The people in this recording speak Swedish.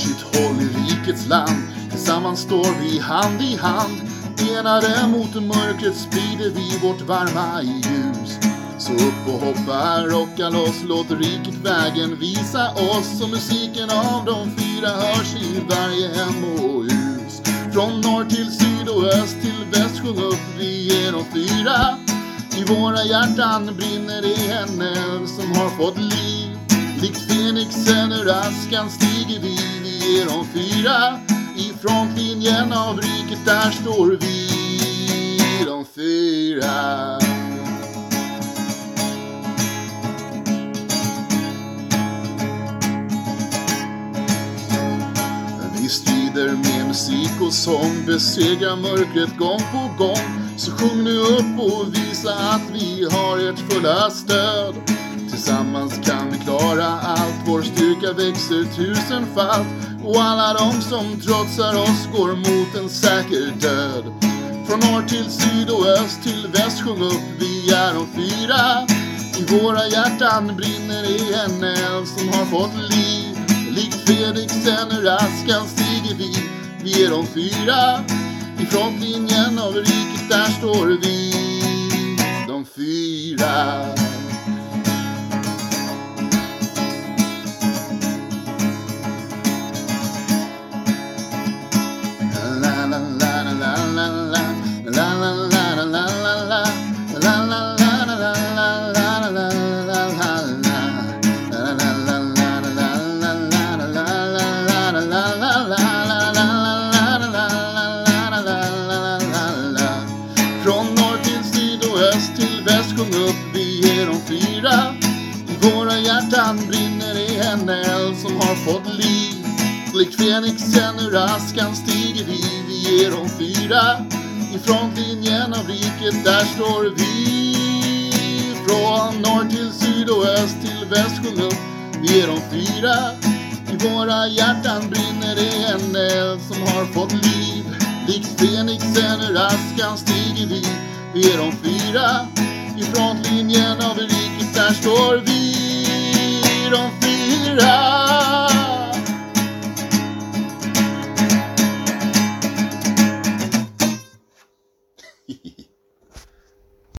varsitt håll i rikets land. Tillsammans står vi hand i hand. Enade mot mörkret sprider vi vårt varma ljus. Så upp och hoppa, rocka loss, låt riket vägen visa oss. Och musiken av de fyra hörs i varje hem och hus. Från norr till syd och öst till väst sjung upp, vi är de fyra. I våra hjärtan brinner det en eld som har fått liv. Likt fenixen ur askan stiger vi, vi är de fyra. I frontlinjen av riket där står vi, de fyra. Vi strider med musik och sång, besegrar mörkret gång på gång. Så sjung nu upp och visa att vi har ert fulla stöd. Tillsammans kan vi klara allt, vår styrka växer tusenfalt. Och alla de som trotsar oss går mot en säker död. Från norr till syd och öst till väst sjung upp, vi är de fyra. I våra hjärtan brinner det en eld som har fått liv. Likt Fredriksen ur askan stiger vi, vi är de fyra. I frontlinjen av riket där står vi, de fyra. Hjärtan brinner det en eld som har fått liv. Likt fenixen ur askan stiger vi, vi är de fyra. I frontlinjen av riket, där står vi. Från norr till syd och öst till väst sjung upp, vi är de fyra. I våra hjärtan brinner det en eld som har fått liv. Likt fenixen ur askan stiger vi, vi är de fyra. I frontlinjen av riket, där står vi, don't